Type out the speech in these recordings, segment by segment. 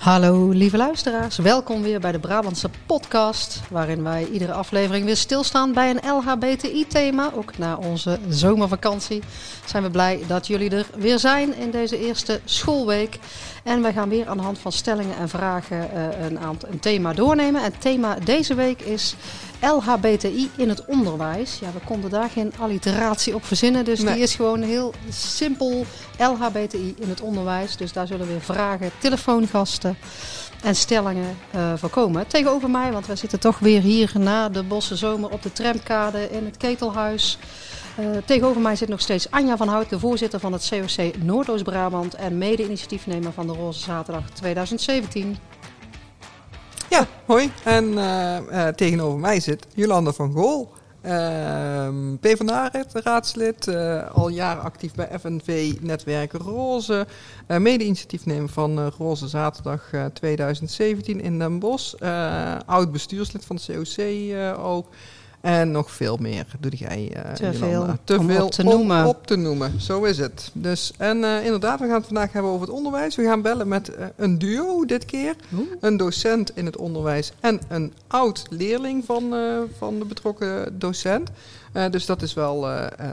Hallo lieve luisteraars, welkom weer bij de Brabantse podcast, waarin wij iedere aflevering weer stilstaan bij een LHBTI-thema. Ook na onze zomervakantie zijn we blij dat jullie er weer zijn in deze eerste schoolweek. En wij gaan weer aan de hand van stellingen en vragen uh, een, aantal, een thema doornemen. En het thema deze week is LHBTI in het onderwijs. Ja, we konden daar geen alliteratie op verzinnen. Dus die is gewoon heel simpel LHBTI in het onderwijs. Dus daar zullen weer vragen, telefoongasten en stellingen uh, voorkomen. Tegenover mij, want wij zitten toch weer hier na de Bosse Zomer op de tramkade in het Ketelhuis. Uh, tegenover mij zit nog steeds Anja van Hout, de voorzitter van het COC Noordoost-Brabant en mede-initiatiefnemer van de Roze Zaterdag 2017. Ja, hoi. En uh, uh, tegenover mij zit Jolanda van Gool. Uh, PvdA-raadslid, uh, al jaren actief bij FNV Netwerk Roze. Uh, Mede-initiatiefnemer van Roze Zaterdag 2017 in Den Bosch. oud bestuurslid van de COC ook. En nog veel meer doe jij. Uh, te veel, te om veel op te noemen. Om op te noemen, zo is het. Dus, en uh, inderdaad, we gaan het vandaag hebben over het onderwijs. We gaan bellen met uh, een duo dit keer. Oeh. Een docent in het onderwijs en een oud leerling van, van de betrokken docent. dus dat is wel,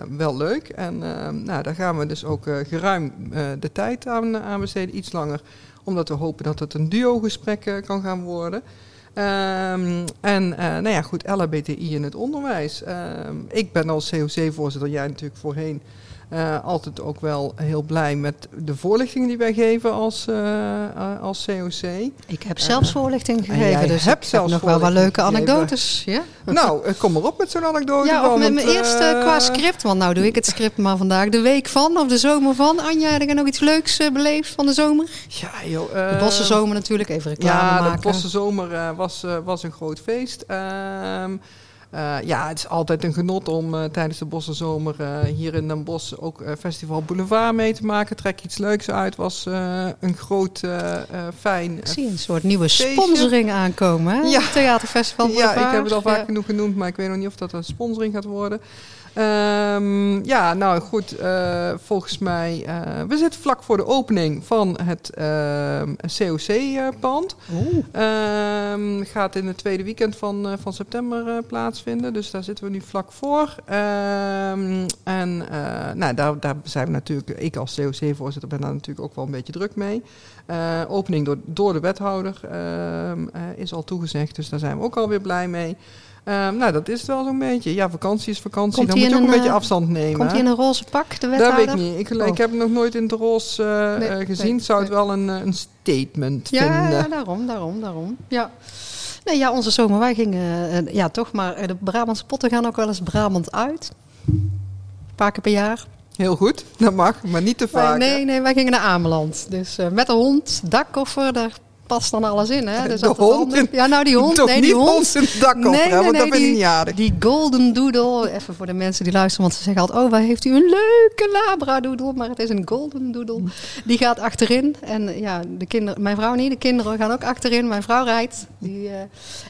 wel leuk. En nou, daar gaan we dus ook geruim de tijd aan, aan besteden, iets langer. Omdat we hopen dat het een duo-gesprek kan gaan worden. Um, en uh, nou ja, goed, LHBTI in het onderwijs. Um, ik ben als COC-voorzitter, jij natuurlijk voorheen, uh, altijd ook wel heel blij met de voorlichtingen die wij geven als, uh, als COC. Ik heb zelfs voorlichting gegeven, dus heb ik heb nog wel wat leuke anekdotes. Ja? Nou, kom maar op met zo'n anekdote. Ja, of met mijn eerste qua script, want nou doe ik het script maar vandaag. De week van of de zomer van. Anja, heb je nog iets leuks beleefd van de zomer? Ja, joh. de Bosse zomer natuurlijk, even reclame ja, maken. Ja, de Bosse zomer was, was een groot feest. Um, uh, ja, het is altijd een genot om uh, tijdens de Bosse Zomer uh, hier in Den Bosch ook Festival Boulevard mee te maken. Trek iets leuks uit. Was een groot, fijn. Ik zie een soort nieuwe sponsoring aankomen. Hè? Ja. Theaterfestival Boulevard. Ja, ik heb het al vaak ja. genoeg genoemd, maar ik weet nog niet of dat een sponsoring gaat worden. Um, ja, nou goed, uh, volgens mij, uh, we zitten vlak voor de opening van het uh, COC-pand. Um, gaat in het tweede weekend van, van september plaatsvinden, dus daar zitten we nu vlak voor. Um, en nou, daar, daar zijn we natuurlijk, ik als COC-voorzitter ben daar natuurlijk ook wel een beetje druk mee. opening door, door de wethouder is al toegezegd, dus daar zijn we ook alweer blij mee. Um, nou, dat is het wel zo'n beetje. Ja, vakantie is vakantie. Komt dan moet je ook een, een beetje uh, afstand nemen. Komt hij in een roze pak, de wethouder? Dat weet ik niet. Ik, oh. ik heb hem nog nooit in het roze uh, nee, gezien. Nee, Zou het wel een, een statement ja, vinden. Ja, daarom, daarom, daarom. Ja. Nee, ja, onze zomer, wij gingen, ja toch, maar de Brabantse potten gaan ook wel eens Brabant uit. Een paar keer per jaar. Heel goed, dat mag, maar niet te vaak. Nee, nee, wij gingen naar Ameland. Dus uh, met een hond, dakkoffer, daar past dan alles in, hè? Dus de hond? In, ja, nou die hond. Toch nee, die hond. hond in het nee, hè, nee, want nee, dat ben die, ik niet aardig. Die golden doodle, even voor de mensen die luisteren, want ze zeggen altijd, oh, waar heeft u een leuke labradoodle, maar het is een golden doodle. Die gaat achterin en ja, de kinderen, mijn vrouw niet, de kinderen gaan ook achterin. Mijn vrouw rijdt. Die, uh,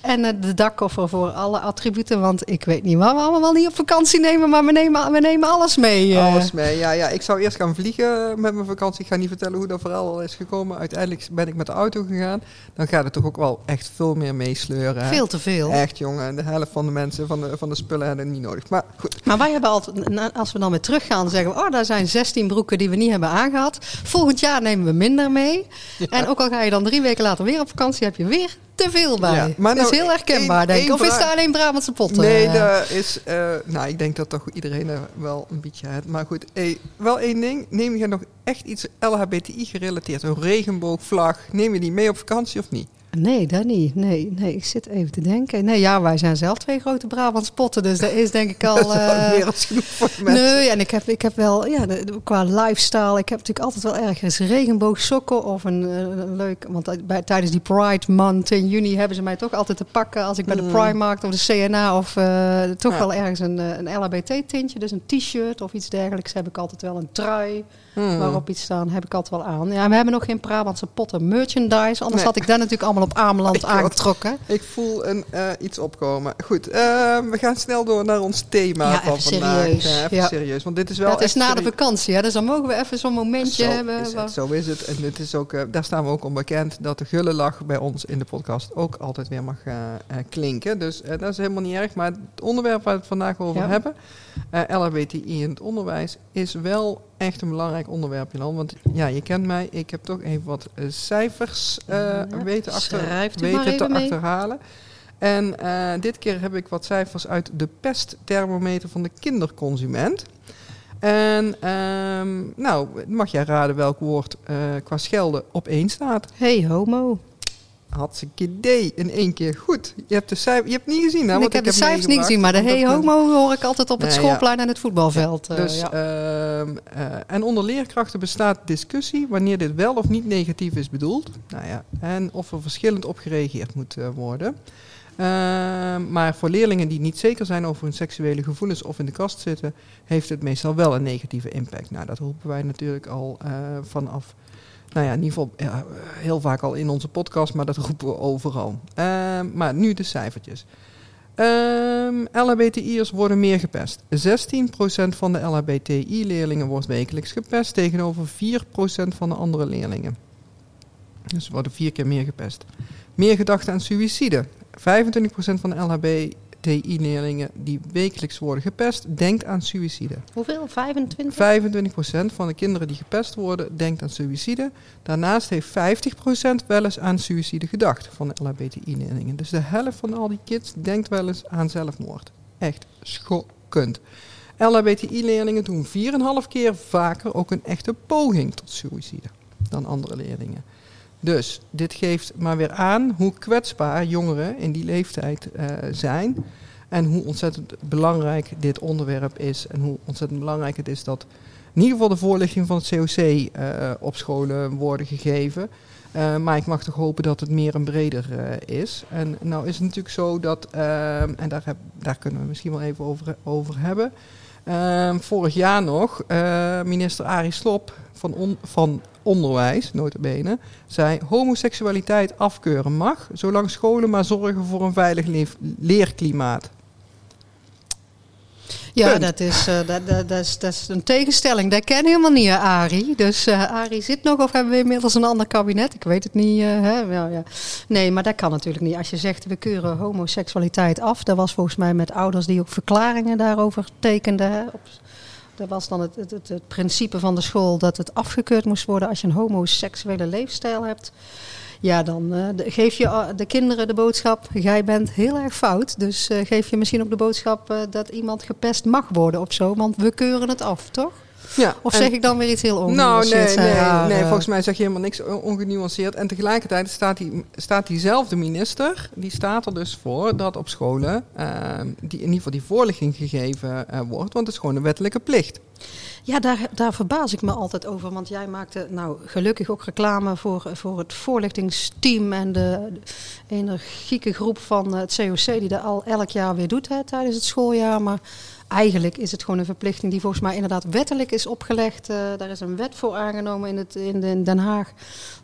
en uh, de dakkoffer voor alle attributen, want ik weet niet waar we allemaal niet op vakantie nemen, maar we nemen, we nemen alles mee. Uh. Alles mee, ja, ja. Ik zou eerst gaan vliegen met mijn vakantie. Ik ga niet vertellen hoe dat vooral al is gekomen. Uiteindelijk ben ik met de auto gegaan. Dan gaat het toch ook wel echt veel meer meesleuren. Veel te veel. Echt, jongen. De helft van de mensen, van de, van de spullen hebben het niet nodig. Maar goed. Maar wij hebben altijd, als we dan weer teruggaan, zeggen we, oh, daar zijn 16 broeken die we niet hebben aangehad. Volgend jaar nemen we minder mee. Ja. En ook al ga je dan drie weken later weer op vakantie, heb je weer te veel bij. Ja, maar dat nou, is heel herkenbaar, denk ik. Of is daar alleen Brabantse potten? Nee, dat is. eh, nou, ik denk dat toch iedereen er wel een beetje heeft. Maar goed, hey, wel één ding. Neem je nog echt iets LHBTI gerelateerd? Een regenboogvlag. Neem je die mee op vakantie of niet? Nee, dat niet. Nee, nee, ik zit even te denken. Nee, ja, wij zijn zelf twee grote Brabantse potten. Dus dat is denk ik al... meer als genoeg voor mensen. Nee, en ik heb, ik heb wel, ja, qua lifestyle, ik heb natuurlijk altijd wel ergens regenboogsokken of een, eh, een leuk, want bij, tijdens die Pride Month in juni hebben ze mij toch altijd te pakken als ik bij de Mm. Primark of de CNA of eh, toch Ja. wel ergens een, een LHBT tintje, dus een t-shirt of iets dergelijks heb ik altijd wel, een trui. Hmm. waarop iets staan, heb ik altijd wel aan. Ja, we hebben nog geen Brabantse potten merchandise. Anders Nee. had ik daar natuurlijk allemaal op Ameland aangetrokken. Ik voel een, eh, iets opkomen. Goed, eh, we gaan snel door naar ons thema Ja, van vandaag. serieus. Ja, even Ja. serieus, want dit is wel het is na de vakantie, hè, dus dan mogen we even zo'n momentje Zo hebben. is het, zo is het. En het is ook, eh, daar staan we ook om bekend dat de gulle lach bij ons in de podcast ook altijd weer mag eh, klinken. Dus dat is helemaal niet erg. Maar het onderwerp waar we het vandaag over Ja. hebben, eh LHBTI in het onderwijs, is wel echt een belangrijk onderwerp, Jan. Want ja, je kent mij, ik heb toch even wat eh, cijfers Ja, weten, achter, weten te mee. achterhalen. En dit keer heb ik wat cijfers uit de pestthermometer van de kinderconsument. En ehm, nou, mag jij raden welk woord qua schelden op één staat? Hey homo. Hartstikke idee. In één keer goed. Je hebt de, cijfer, je hebt niet gezien, hè? ik heb de cijfers niet gezien, maar de hey homo hoor ik altijd op het Nee, ja. schoolplein en het voetbalveld. eh, Dus, ja. ehm, eh, en onder leerkrachten bestaat discussie wanneer dit wel of niet negatief is bedoeld. Nou ja, en of er verschillend op gereageerd moet eh, worden. Ehm, maar voor leerlingen die niet zeker zijn over hun seksuele gevoelens of in de kast zitten, heeft het meestal wel een negatieve impact. Nou, dat roepen wij natuurlijk al vanaf, nou ja, in ieder geval heel vaak al in onze podcast, maar dat roepen we overal. Ehm, maar nu de cijfertjes. Ehm LHBTI'ers worden meer gepest. 16% van de LHBTI-leerlingen wordt wekelijks gepest tegenover 4% van de andere leerlingen. Dus ze worden vier keer meer gepest. Meer gedachten aan suïcide. 25% van de LHBTI-leerlingen die wekelijks worden gepest, denkt aan suïcide. Hoeveel? 25? 25% van de kinderen die gepest worden, denkt aan suïcide. Daarnaast heeft 50% wel eens aan suïcide gedacht van de LHBTI-leerlingen. Dus de helft van al die kids denkt wel eens aan zelfmoord. Echt schokkend. LHBTI-leerlingen doen 4,5 keer vaker ook een echte poging tot suïcide dan andere leerlingen. Dus dit geeft maar weer aan hoe kwetsbaar jongeren in die leeftijd eh, zijn. En hoe ontzettend belangrijk dit onderwerp is. En hoe ontzettend belangrijk het is dat in ieder geval de voorlichting van het COC eh, op scholen worden gegeven. Eh, maar ik mag toch hopen dat het meer en breder is. En nou is het natuurlijk zo dat, en daar, heb, daar kunnen we misschien wel even over, over hebben. Vorig jaar nog, minister Arie Slop van, van Onderwijs, notabene, zei homoseksualiteit afkeuren mag, zolang scholen maar zorgen voor een veilig leerklimaat. Ja, Punt. dat is, eh, dat, dat, dat, is, dat is een tegenstelling. Dat ken helemaal niet, hè, Arie. Dus eh Arie zit nog of hebben we inmiddels een ander kabinet? Ik weet het niet. eh, hè? Ja, ja. Nee, maar dat kan natuurlijk niet. Als je zegt we keuren homoseksualiteit af. Dat was volgens mij met ouders die ook verklaringen daarover tekenden. Hè? Op, dat was dan het, het, het, principe van de school dat het afgekeurd moest worden als je een homoseksuele leefstijl hebt. Ja, dan eh, geef je eh, de kinderen de boodschap, jij bent heel erg fout. Dus eh, geef je misschien ook de boodschap dat iemand gepest mag worden of zo. Want we keuren het af, toch? Ja, Of en- zeg ik dan weer iets heel Nou, ongenuanceerd? nee, Zijn nee, nee, eh, volgens mij zeg je helemaal niks on- ongenuanceerd. En tegelijkertijd staat, die, staat diezelfde minister, die staat er dus voor dat op scholen ehm, die, in ieder geval die voorlichting gegeven eh, wordt. Want het is gewoon een wettelijke plicht. Ja, daar, daar verbaas ik me altijd over. Want jij maakte nou gelukkig ook reclame voor, voor het voorlichtingsteam en de, de energieke groep van het COC die dat al elk jaar weer doet hè, tijdens het schooljaar. Maar eigenlijk is het gewoon een verplichting die volgens mij inderdaad wettelijk is opgelegd. Eh, daar is een wet voor aangenomen in, het, in, de- in Den Haag.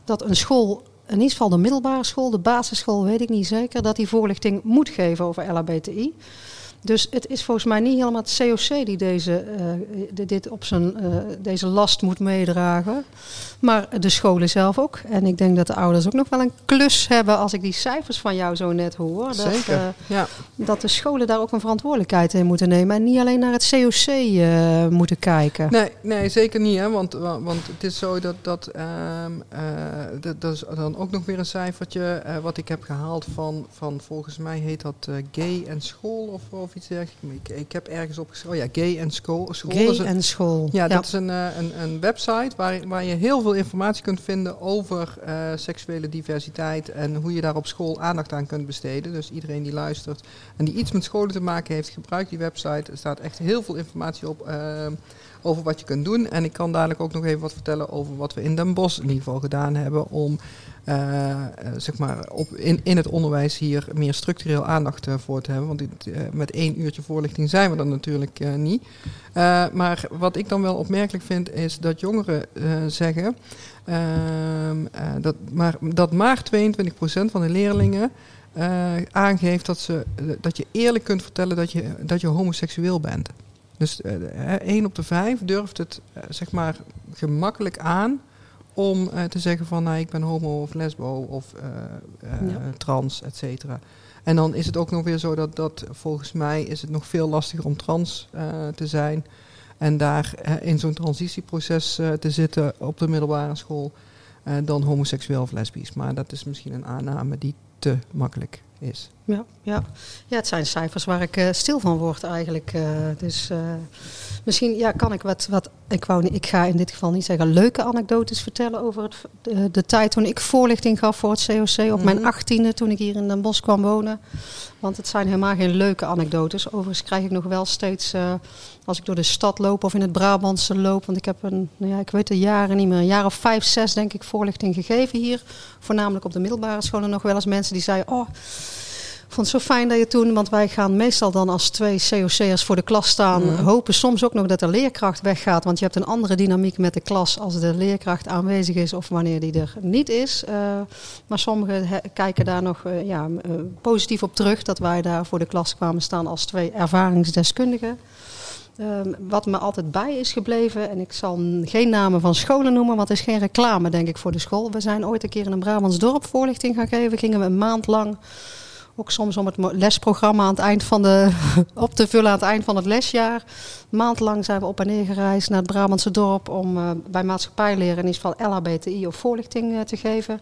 Dat een school, in ieder geval de middelbare school, de basisschool weet ik niet zeker, dat die voorlichting moet geven over LHBTI. Dus het is volgens mij niet helemaal het COC die deze, eh, di- dit op zijn, eh, deze last moet meedragen. Maar de scholen zelf ook. En ik denk dat de ouders ook nog wel een klus hebben als ik die cijfers van jou zo net hoor. Dat, Zeker. eh, ja. dat de scholen daar ook een verantwoordelijkheid in moeten nemen. En niet alleen naar het COC moeten kijken. Nee, nee, zeker niet. Hè? Want, wa- want het is zo dat dat, ehm, eh, dat, dat is dan ook nog weer een cijfertje wat ik heb gehaald van, van volgens mij heet dat Gay en School of, of iets dergelijks. Ik, ik heb ergens opgeschreven, oh ja, Gay en School. school Gay een- en school. Ja, dat is een, eh, een, een website waar, waar je heel veel informatie kunt vinden over eh, seksuele diversiteit en hoe je daar op school aandacht aan kunt besteden. Dus iedereen die luistert en die iets met scholen te maken heeft, gebruik die website. Er staat echt heel veel informatie op eh, over wat je kunt doen. En ik kan dadelijk ook nog even wat vertellen over wat we in Den Bosch in ieder geval gedaan hebben om eh, eh, zeg maar op, in, in het onderwijs hier meer structureel aandacht eh, voor te hebben. Want dit, met één uurtje voorlichting zijn we dan natuurlijk niet. Maar wat ik dan wel opmerkelijk vind is dat jongeren zeggen ehm, eh, dat, maar, dat maar 22% van de leerlingen aangeeft dat, ze, dat je eerlijk kunt vertellen dat je, dat je homoseksueel bent. Dus eh, één op de vijf durft het eh, zeg maar gemakkelijk aan om eh, te zeggen van nou, ik ben homo of lesbo of Ja. trans, et cetera. En dan is het ook nog weer zo dat, dat volgens mij is het nog veel lastiger om trans te zijn. En daar in zo'n transitieproces te zitten op de middelbare school dan homoseksueel of lesbisch. Maar dat is misschien een aanname die te makkelijk is. Ja, ja. ja, het zijn cijfers waar ik eh, stil van word eigenlijk. eh, dus eh, misschien ja, kan ik wat, wat ik, wou, ik ga in dit geval niet zeggen leuke anekdotes vertellen over het, de, de tijd toen ik voorlichting gaf voor het COC op mijn Mhm. achttiende toen ik hier in Den Bosch kwam wonen. Want het zijn helemaal geen leuke anekdotes. Overigens krijg ik nog wel steeds, als ik door de stad loop of in het Brabantse loop, want ik heb een, nou ja, ik weet de jaren niet meer, een jaar of vijf, zes denk ik voorlichting gegeven hier. Voornamelijk op de middelbare scholen nog wel eens mensen die zeiden, oh, ik vond het zo fijn dat je toen, want wij gaan meestal dan als twee COC'ers voor de klas staan, Mhm. hopen soms ook nog dat de leerkracht weggaat, want je hebt een andere dynamiek met de klas als de leerkracht aanwezig is of wanneer die er niet is. Eh, maar sommigen kijken daar nog eh, ja, eh, positief op terug dat wij daar voor de klas kwamen staan als twee ervaringsdeskundigen. Ehm, wat me altijd bij is gebleven, en ik zal geen namen van scholen noemen, want het is geen reclame, denk ik, voor de school. We zijn ooit een keer in een Brabants dorp voorlichting gaan geven. Gingen we een maand lang, ook soms om het lesprogramma aan het eind van de, op te vullen aan het eind van het lesjaar. Een maand lang zijn we op en neer gereisd naar het Brabantse dorp om eh, bij maatschappijleren in ieder geval LHBTI of voorlichting eh, te geven.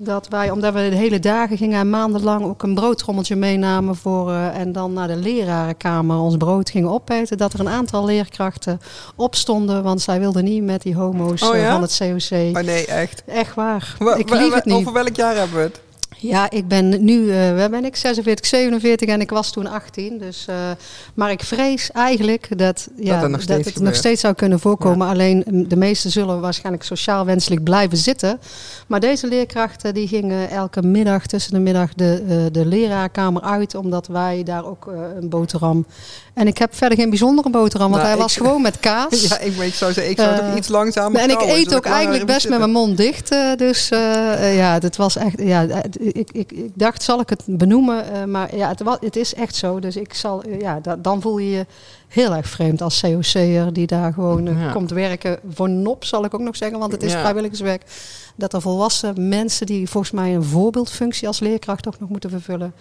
Dat wij, omdat we de hele dagen gingen en maandenlang ook een broodtrommeltje meenamen voor eh, en dan naar de lerarenkamer ons brood gingen opeten, dat er een aantal leerkrachten opstonden, want zij wilden niet met die homo's Oh ja? van het COC. Maar nee, echt. Echt waar. Wa- ik lieg het niet. Over welk jaar hebben we het? Ja, ik ben nu, eh waar ben ik? 46, 47 en ik was toen 18. Dus, eh, maar ik vrees eigenlijk dat, ja, er nog het nog steeds zou kunnen voorkomen. Alleen mm, de meesten zullen waarschijnlijk sociaal wenselijk blijven zitten. Maar deze leerkrachten die gingen elke middag tussen de middag de, eh, de leraarkamer uit. Omdat wij daar ook een boterham... En ik heb verder geen bijzondere boterham, want Nou, hij ik- was gewoon met kaas. Ja, ik, ik zou zeggen, ik zou Eh, toch iets langzamer en ik eet zodat ook eigenlijk best met mijn mond dicht. eh, dus eh, eh, ja, dit was echt. Ja, eh, ik, ik, ik dacht, zal ik het benoemen? Eh, maar ja, het, het is echt zo. Dus ik zal, eh, ja, da- dan voel je je heel erg vreemd als COC'er die daar gewoon eh, Ja. komt werken. Voor nop zal ik ook nog zeggen, want het is Ja. vrijwilligerswerk. Dat er volwassen mensen die volgens mij een voorbeeldfunctie als leerkracht ook nog moeten vervullen.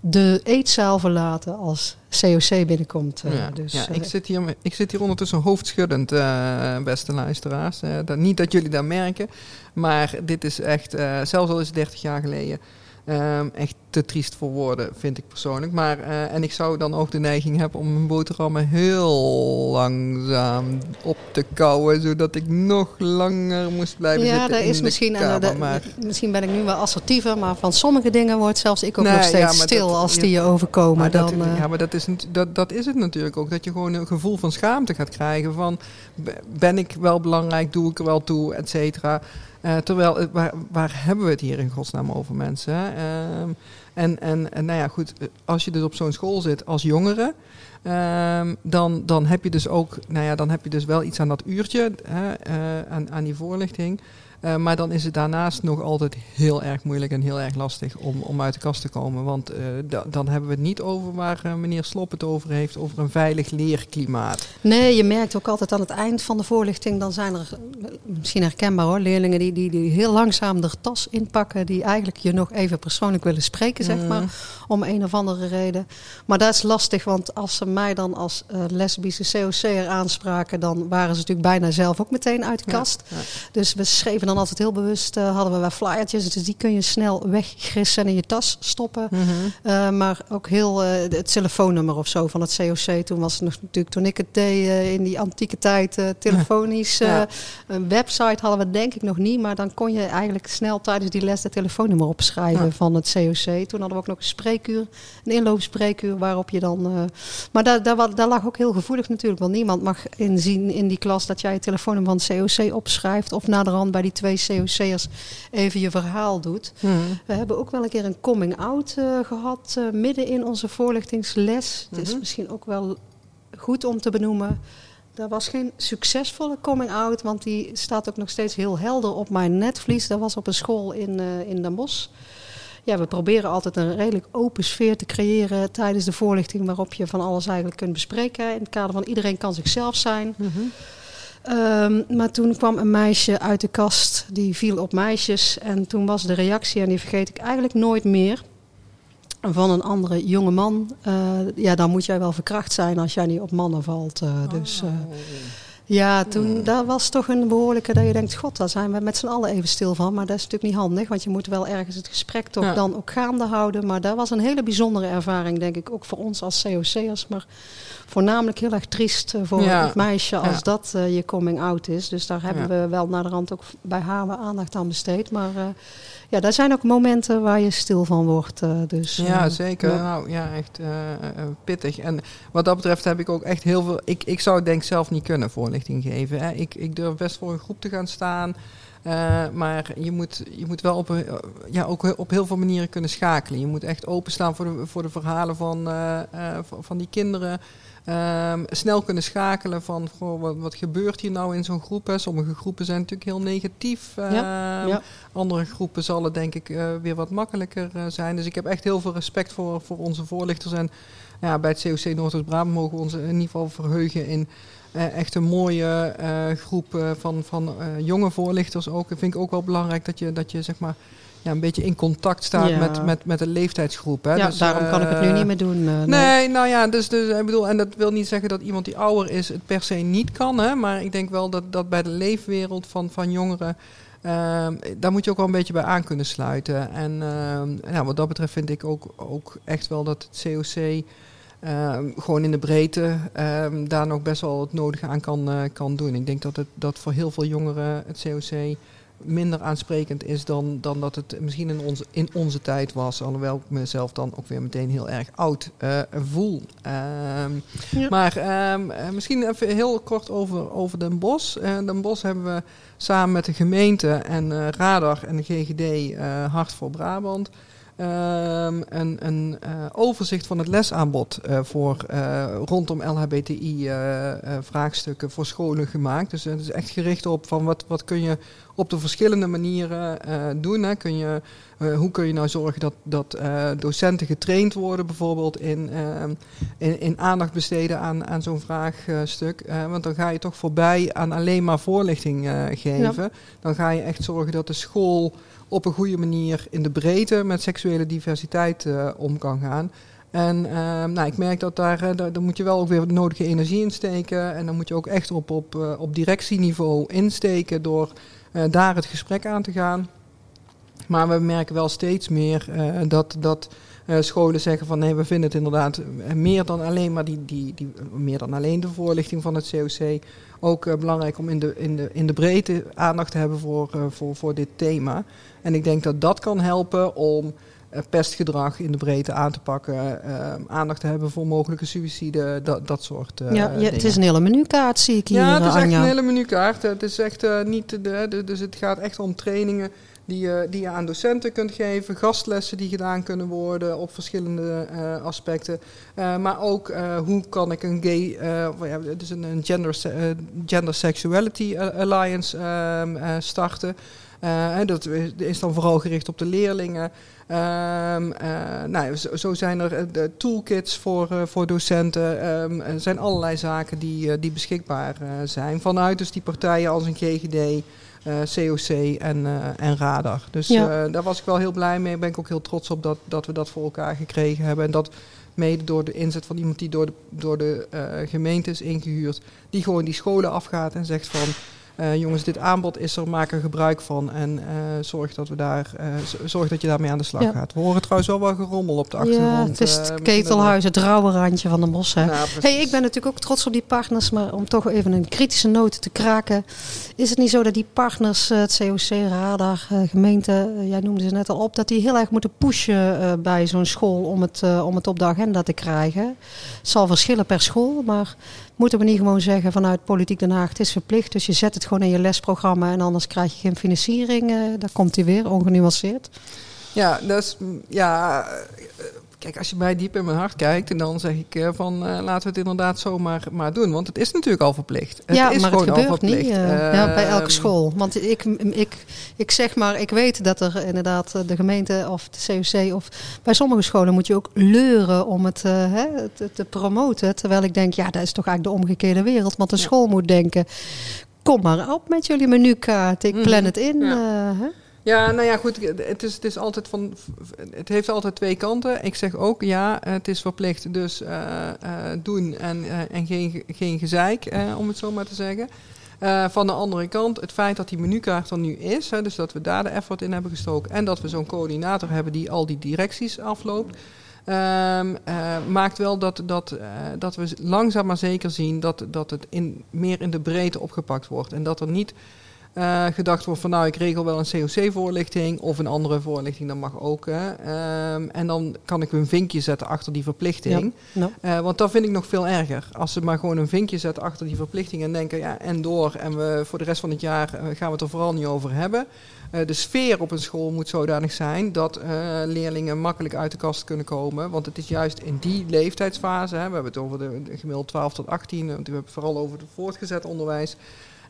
De eetzaal verlaten als COC binnenkomt. eh, Ja, dus, ja, eh, ik, zit hier, ik zit hier ondertussen hoofdschuddend, eh, beste luisteraars. Dat, niet dat jullie dat merken, maar dit is echt, eh, zelfs al is het 30 jaar geleden, ehm, echt te triest voor woorden, vind ik persoonlijk. Maar, eh, en ik zou dan ook de neiging hebben om mijn boterhammen heel langzaam op te kouwen, zodat ik nog langer moest blijven ja, zitten in is de misschien, en, kamer. maar, misschien ben ik nu wel assertiever, maar van sommige dingen wordt zelfs ik ook Nee, nog ja, steeds stil dat- als ja, die je overkomen. Maar dat, eh, ja, maar dat is, dat, dat is het natuurlijk ook. Dat je gewoon een gevoel van schaamte gaat krijgen. Van, ben ik wel belangrijk? Doe ik er wel toe? Et cetera. Eh, terwijl, eh, waar, waar hebben we het hier in godsnaam over mensen? Ehm, en, en, en nou ja, goed. eh, Als je dus op zo'n school zit als jongere... ehm, dan, dan heb je dus ook, nou ja, dan heb je dus wel iets aan dat uurtje, hè, aan, aan die voorlichting. Eh, maar dan is het daarnaast nog altijd heel erg moeilijk en heel erg lastig om, om uit de kast te komen. Want eh, da- dan hebben we het niet over waar eh, meneer Slop het over heeft, over een veilig leerklimaat. Nee, je merkt ook altijd aan het eind van de voorlichting, dan zijn er misschien herkenbaar hoor, leerlingen die, die, die heel langzaam de tas inpakken, die eigenlijk je nog even persoonlijk willen spreken, zeg maar, Mm. om een of andere reden. Maar dat is lastig, want als ze mij dan als lesbische COC'er aanspraken, dan waren ze natuurlijk bijna zelf ook meteen uit de Ja, kast. ja. Dus we schreven dan altijd heel bewust, eh, hadden we wel flyertjes, dus die kun je snel weggrissen en in je tas stoppen. Mhm. Uh, maar ook heel uh, het telefoonnummer of zo van het COC. Toen was het nog natuurlijk, toen ik het deed in die antieke tijd, telefonisch. Ja. Een website hadden we denk ik nog niet, maar dan kon je eigenlijk snel tijdens die les het telefoonnummer opschrijven ja. van het COC. Toen hadden we ook nog een spreekuur, een inloopspreekuur waarop je dan. Maar daar, daar, daar, lag ook heel gevoelig natuurlijk, want niemand mag inzien in die klas dat jij het telefoonnummer van het COC opschrijft of naderhand bij die twee COC'ers even je verhaal doet. Mhm. We hebben ook wel een keer een coming-out eh, gehad eh, midden in onze voorlichtingsles. Het is Mhm. misschien ook wel goed om te benoemen. Dat was geen succesvolle coming-out, want die staat ook nog steeds heel helder op mijn netvlies. Dat was op een school in, eh, in Den Bosch. Ja, we proberen altijd een redelijk open sfeer te creëren tijdens de voorlichting, waarop je van alles eigenlijk kunt bespreken. In het kader van iedereen kan zichzelf zijn. Mhm. Ehm, maar toen kwam een meisje uit de kast, die viel op meisjes. En toen was de reactie, en die vergeet ik eigenlijk nooit meer, van een andere jonge man. Eh, ja, dan moet jij wel verkracht zijn als jij niet op mannen valt. eh, dus eh, Oh. ja, toen, dat was toch een behoorlijke dat je denkt, god, daar zijn we met z'n allen even stil van. Maar dat is natuurlijk niet handig, want je moet wel ergens het gesprek toch Ja. dan ook gaande houden. Maar dat was een hele bijzondere ervaring, denk ik, ook voor ons als COC'ers. Maar voornamelijk heel erg triest eh, voor Ja. het meisje als Ja. dat eh, je coming out is. Dus daar hebben Ja. we wel naar de rand ook bij haar aandacht aan besteed. Maar eh, ja, daar zijn ook momenten waar je stil van wordt. dus, Ja, zeker. Nou, ja, echt pittig. En wat dat betreft heb ik ook echt heel veel... Ik, ik zou het denk ik zelf niet kunnen voorlichting geven. Hè. Ik, ik durf best voor een groep te gaan staan. Eh, maar je moet, je moet wel op, ja, ook op heel veel manieren kunnen schakelen. Je moet echt openstaan voor de, voor de verhalen van, eh, eh, van, die kinderen. Ehm, snel kunnen schakelen van goh, wat, wat gebeurt hier nou in zo'n groep. Hè. Sommige groepen zijn natuurlijk heel negatief. Ehm, ja. Andere groepen zal het denk ik weer wat makkelijker zijn. Dus ik heb echt heel veel respect voor, voor onze voorlichters. En ja, bij het COC Noordoost-Brabant mogen we ons in ieder geval verheugen in echt een mooie eh, groep eh, van, van eh, jonge voorlichters ook. Dat vind ik ook wel belangrijk dat je, dat je zeg maar ja, een beetje in contact staat Ja. met, met, met de leeftijdsgroep. Hè. ja, Dus, daarom kan ik het nu eh, niet meer doen. eh, Nee, nou ja, dus, dus ik bedoel, en dat wil niet zeggen dat iemand die ouder is het per se niet kan, hè, maar ik denk wel dat, dat bij de leefwereld van, van jongeren, ehm, daar moet je ook wel een beetje bij aan kunnen sluiten. En ja, wat dat betreft vind ik ook, ook echt wel dat het COC ehm, gewoon in de breedte ehm, daar nog best wel het nodige aan kan, eh, kan doen. Ik denk dat het dat voor heel veel jongeren het COC minder aansprekend is dan, dan dat het misschien in onze, in onze tijd was. Alhoewel ik mezelf dan ook weer meteen heel erg oud eh, voel. Ehm, Ja. Maar eh, misschien even heel kort over, over Den Bosch. Eh Den Bosch hebben we samen met de gemeente en Radar en de GGD Hart voor Brabant... ehm, een, een eh, overzicht van het lesaanbod eh, voor, eh, rondom LHBTI-vraagstukken voor scholen gemaakt. Dus het is echt gericht op van wat, wat kun je op de verschillende manieren doen. Hè? Kun je, hoe kun je nou zorgen dat, dat docenten getraind worden, bijvoorbeeld in, ehm, in, in aandacht besteden aan, aan zo'n vraagstuk. Want dan ga je toch voorbij aan alleen maar voorlichting geven. Dan ga je echt zorgen dat de school op een goede manier in de breedte met seksuele diversiteit eh, om kan gaan. En ehm, nou, ik merk dat daar, eh, daar, daar moet je wel ook weer de nodige energie in steken. En dan moet je ook echt op, op, eh, op directieniveau insteken door daar het gesprek aan te gaan. Maar we merken wel steeds meer dat, dat scholen zeggen van nee, we vinden het inderdaad eh, meer dan alleen maar die, die, die meer dan alleen de voorlichting van het COC. Ook eh, belangrijk om in de, in, de, in de breedte aandacht te hebben voor, eh, voor, voor dit thema. En ik denk dat dat kan helpen om eh, pestgedrag in de breedte aan te pakken. eh, aandacht te hebben voor mogelijke suïcide, dat, dat soort eh ja, ja, het is een hele menukaart, zie ik hier, Ja, het is eh, echt Anja. een hele menukaart. Het is echt eh, niet de, de- dus het gaat echt om trainingen die je, die je aan docenten kunt geven, gastlessen die gedaan kunnen worden op verschillende eh, aspecten. Eh, maar ook eh, hoe kan ik een gay, of ja, is een, een gender, gender sexuality alliance eh, starten. Dat is- dan vooral gericht op de leerlingen. Ehm, eh, nou, zo, zijn er de toolkits voor, voor docenten. Ehm, er zijn allerlei zaken die, die beschikbaar zijn. Vanuit dus die partijen als een GGD, COC en, eh, en Radar. Dus Ja. eh, daar was ik wel heel blij mee. Ben ik ook heel trots op dat, dat we dat voor elkaar gekregen hebben. En dat mede door de inzet van iemand die door de, door de eh, gemeente is ingehuurd. Die gewoon die scholen afgaat en zegt van... eh, jongens, dit aanbod is er, maak er gebruik van. En eh, zorg, dat we daar, eh, zorg dat je daarmee aan de slag Ja. gaat. We horen trouwens wel wel gerommel op de achtergrond. Ja, het is het ketelhuis, het rauwe randje van de bos. Hè. Precies. Hey, ik ben natuurlijk ook trots op die partners, maar om toch even een kritische noot te kraken. Is het niet zo dat die partners, het COC, Radar, gemeente, jij noemde ze net al op, dat die heel erg moeten pushen bij zo'n school om het, om het op de agenda te krijgen? Het zal verschillen per school, maar Moeten we niet gewoon zeggen vanuit Politiek Den Haag, het is verplicht, dus je zet het gewoon in je lesprogramma en anders krijg je geen financiering. Uh, daar komt hij weer, ongenuanceerd. Ja, is, ja, Kijk, als je mij diep in mijn hart kijkt, en dan zeg ik uh, van uh, laten we het inderdaad zomaar maar doen. Want het is natuurlijk al verplicht. Het ja, is maar gewoon het gebeurt al verplicht. niet uh, ja, bij elke school. Want ik, ik, ik zeg maar, ik weet dat er inderdaad de gemeente of de COC of bij sommige scholen moet je ook leuren om het hè, te, te, promoten. Terwijl ik denk, ja, dat is toch eigenlijk de omgekeerde wereld. Want de ja. school moet denken, kom maar op met jullie menukaart. Ik plan mm -hmm. het in. Ja. Ja, nou ja, goed. Het, is, het, is altijd van, het heeft altijd twee kanten. Ik zeg ook, ja, het is verplicht, dus uh, uh, doen en, uh, en geen, geen gezeik, om het zo maar te zeggen. van de andere kant, het feit dat die menukaart er nu is, hè, dus dat we daar de effort in hebben gestoken en dat we zo'n coördinator hebben die al die directies afloopt, maakt wel dat, dat, dat we langzaam maar zeker zien dat, dat het in, meer in de breedte opgepakt wordt. En dat er niet uh, gedacht wordt van nou ik regel wel een COC-voorlichting of een andere voorlichting, dat mag ook. Hè. Um, en dan kan ik een vinkje zetten achter die verplichting. Ja. Ja. Uh, want dat vind ik nog veel erger. Als ze maar gewoon een vinkje zetten achter die verplichting en denken ja en door en we voor de rest van het jaar uh, gaan we het er vooral niet over hebben. de sfeer op een school moet zodanig zijn dat leerlingen makkelijk uit de kast kunnen komen. Want het is juist in die leeftijdsfase, hè, we hebben het over de, de gemiddeld 12 tot 18, want we hebben het vooral over het voortgezet onderwijs.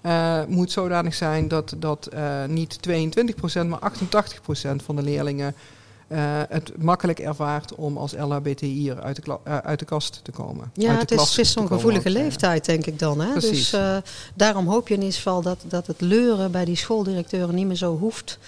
Uh, moet zodanig zijn dat, dat uh, niet 22%, maar 88% van de leerlingen uh, het makkelijk ervaart om als LHBTI'er uit, de uit de kast te komen. Ja, het is, is zo'n gevoelige leeftijd, denk ik dan. Hè? Precies. Dus daarom hoop je in ieder geval dat, dat het leuren bij die schooldirecteuren niet meer zo hoeft